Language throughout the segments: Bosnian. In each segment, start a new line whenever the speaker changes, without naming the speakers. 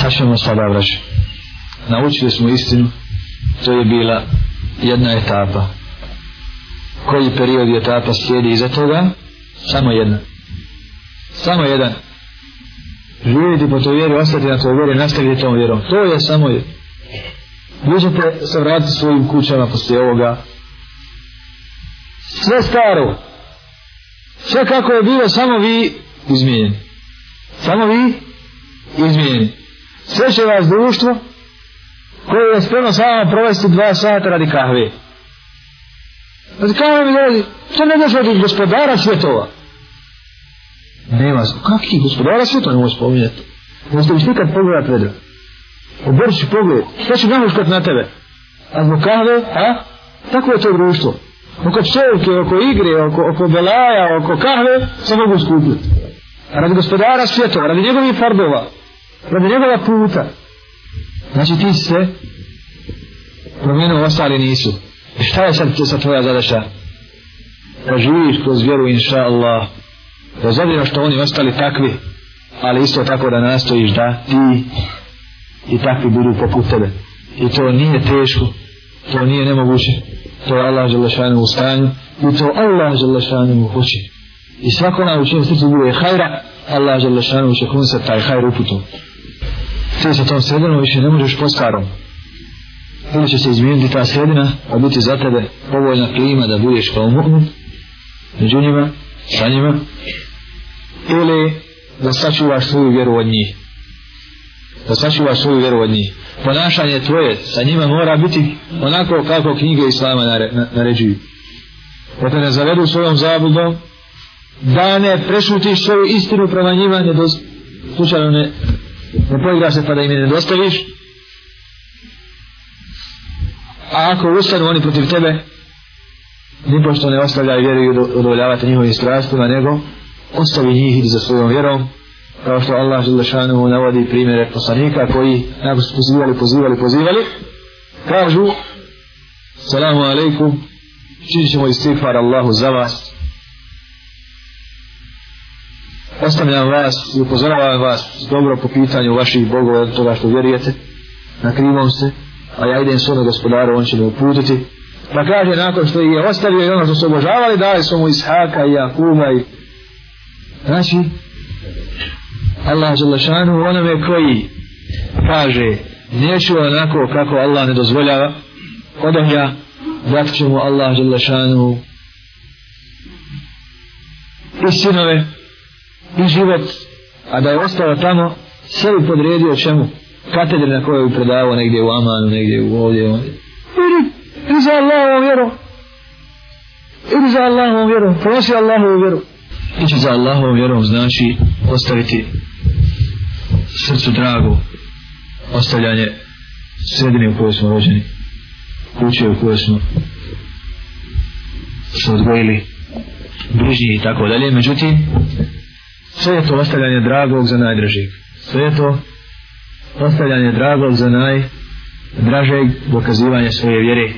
Sašemo sada vraću. Naučili smo istinu. To je bila jedna etapa. Koji period je etapa slijedi iza toga? Samo jedna. Samo jedan. Živjeti po toj vjeri, ostati na toj vjeri, nastaviti tom vjerom. To je samo jedan. Možete se vratiti svojim kućama poslije ovoga. Sve staro. Sve kako je bilo, samo vi izmijenjeni. Samo vi izmijenjeni sve će vas društvo koje je spremno sa vama provesti dva sata radi kahve. Radi kahve mi dolazi, što ne došlo od gospodara svjetova? Ne vas, kakvi gospodara svjetova ne može spominjati? Ne ste više nikad pogledat vedro. Oborit ću pogled, što ću nahuškat na tebe? A zbog kahve, a? Tako je to društvo. Oko čovke, oko igre, oko, oko belaja, oko kahve, se mogu skupiti. Radi gospodara svjetova, radi njegovih fardova radi njegova puta. Znači ti se promijenu ostali nisu. I šta je sad te sa tvoja zadaša? Da živiš kroz vjeru, inša Allah. Da zavljeno što oni ostali takvi, ali isto tako da nastojiš da ti i takvi budu poput tebe. I to nije teško, to nije nemoguće. To je Allah želešanu u stanju i to Allah želešanu u hoći. I svako na učinu srcu bude hajra, Allah želešanu će kunsa taj hajr uputom ti sa tom sredinom više ne možeš po starom. Ili će se izmijeniti ta sredina, a biti za tebe povoljna klima da budeš kao mu'min, među njima, sa njima, ili da sačuvaš svoju vjeru od njih. Da sačuvaš svoju vjeru od njih. Ponašanje tvoje sa njima mora biti onako kako knjige Islama naređuju. Da te ne zavedu svojom zabudom, da ne prešutiš svoju istinu prema njima, ne dos... slučajno ne, Ne poigraš se pa da im ne dostaviš. A ako ustanu oni protiv tebe, nipošto ne ostavljaju vjeru i udovoljavate njihovim strastima, nego ostavi njih za svojom vjerom, kao što Allah žele šanuhu navodi primjere poslanika koji nakon su pozivali, pozivali, pozivali, kažu, salamu alaikum, činit ćemo istifar Allahu za vas, ostavljam vas i upozoravam vas dobro po pitanju vaših bogova od toga što vjerujete na krivom se a ja idem s onog gospodara on će me uputiti pa kaže nakon što je ostavio i ono što su obožavali dali su mu ishaka i akuma i znači Allah Želešanu onome koji kaže neću onako kako Allah ne dozvoljava odam ja dat ću mu Allah Želešanu i sinove i život, a da je ostao tamo, sve bi podredio čemu? Katedre na kojoj bi predavao negdje u Amanu, negdje u ovdje, ovdje. Ili, ili za Allahom vjeru. Ili za Allahom vjeru. Prosi Allahom vjeru. Ići za Allahom vjerom znači ostaviti srcu dragu ostavljanje sredine u kojoj smo rođeni kuće u kojoj smo se odgojili bližnji i tako dalje međutim sve je to ostavljanje dragog za najdražeg. Sve je to ostavljanje dragog za najdražeg dokazivanje svoje vjere.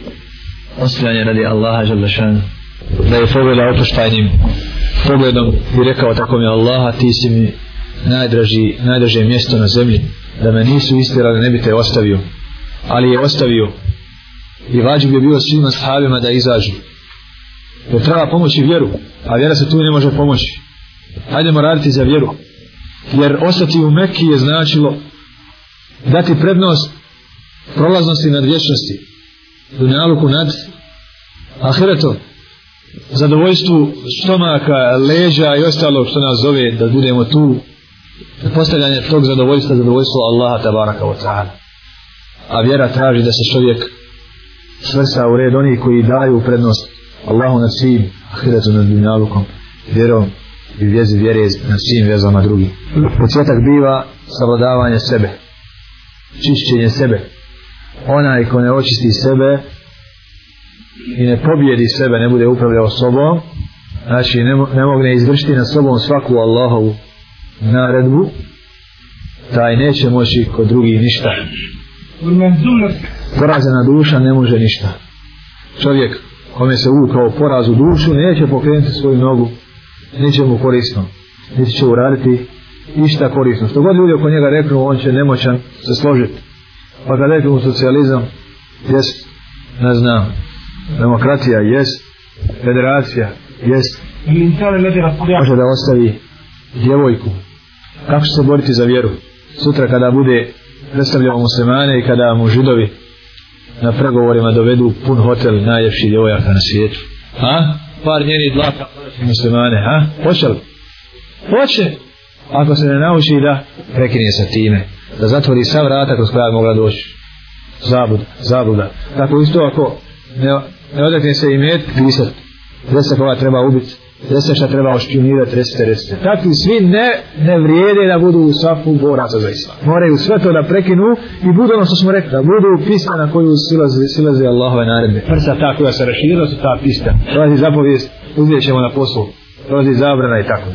Ostavljanje radi Allaha žablašanu. Da je pogleda opuštajnim pogledom i rekao tako mi Allaha ti si mi najdraži, najdraže mjesto na zemlji. Da me nisu istirali ne bi te ostavio. Ali je ostavio. I vađu bi bio svima sahabima da izađu. Jer treba pomoći vjeru. A vjera se tu ne može pomoći hajdemo raditi za vjeru. Jer ostati u Mekiji je značilo dati prednost prolaznosti nad vječnosti, dunjaluku nad ahireto, zadovoljstvu stomaka, leđa i ostalo što nas zove da budemo tu, postavljanje tog zadovoljstva, zadovoljstvo Allaha tabaraka wa ta'ala. A vjera traži da se čovjek svrsta u red onih koji daju prednost Allahu nad svim, ahiretu nad dunjalukom, vjerom i vjezi vjere na svim vezama drugim. Početak biva savladavanje sebe, čišćenje sebe. Onaj ko ne očisti sebe i ne pobjedi sebe, ne bude upravljao sobom, znači ne, ne mogne izvršiti na sobom svaku Allahovu naredbu, taj neće moći kod drugih ništa. Porazena duša ne može ništa. Čovjek kome se uvukao poraz u dušu, neće pokrenuti svoju nogu ničemu korisnom. Niti će uraditi ništa korisno. Što god ljudi oko njega reknu, on će nemoćan se složiti. Pa kad reknu socijalizam, jes, ne znam, demokracija, jes, federacija, jes. Može da ostavi djevojku. Kako će se boriti za vjeru? Sutra kada bude predstavljamo muslimane i kada mu židovi na pregovorima dovedu pun hotel najljepših djevojaka na svijetu. A? par njenih dlaka muslimane, a? Hoće li? Hoće. Ako se ne nauči da prekinje sa time. Da zatvori sva vrata kroz koja mogla doći. Zabud, zabuda. Tako isto ako ne, ne odakne se i met pisat. Gdje se koga treba ubiti? Jeste šta treba ošpionirati, recite, recite. Takvi svi ne, ne vrijede da budu u safu boraca za islam. Moraju sve to da prekinu i budu ono što smo rekli, da budu pisma na koju silaze, silaze Allahove naredbe. Prsa ta koja se raširila su ta pista. Dolazi zapovijest, uzvijećemo na poslu. Dolazi zabrana i tako.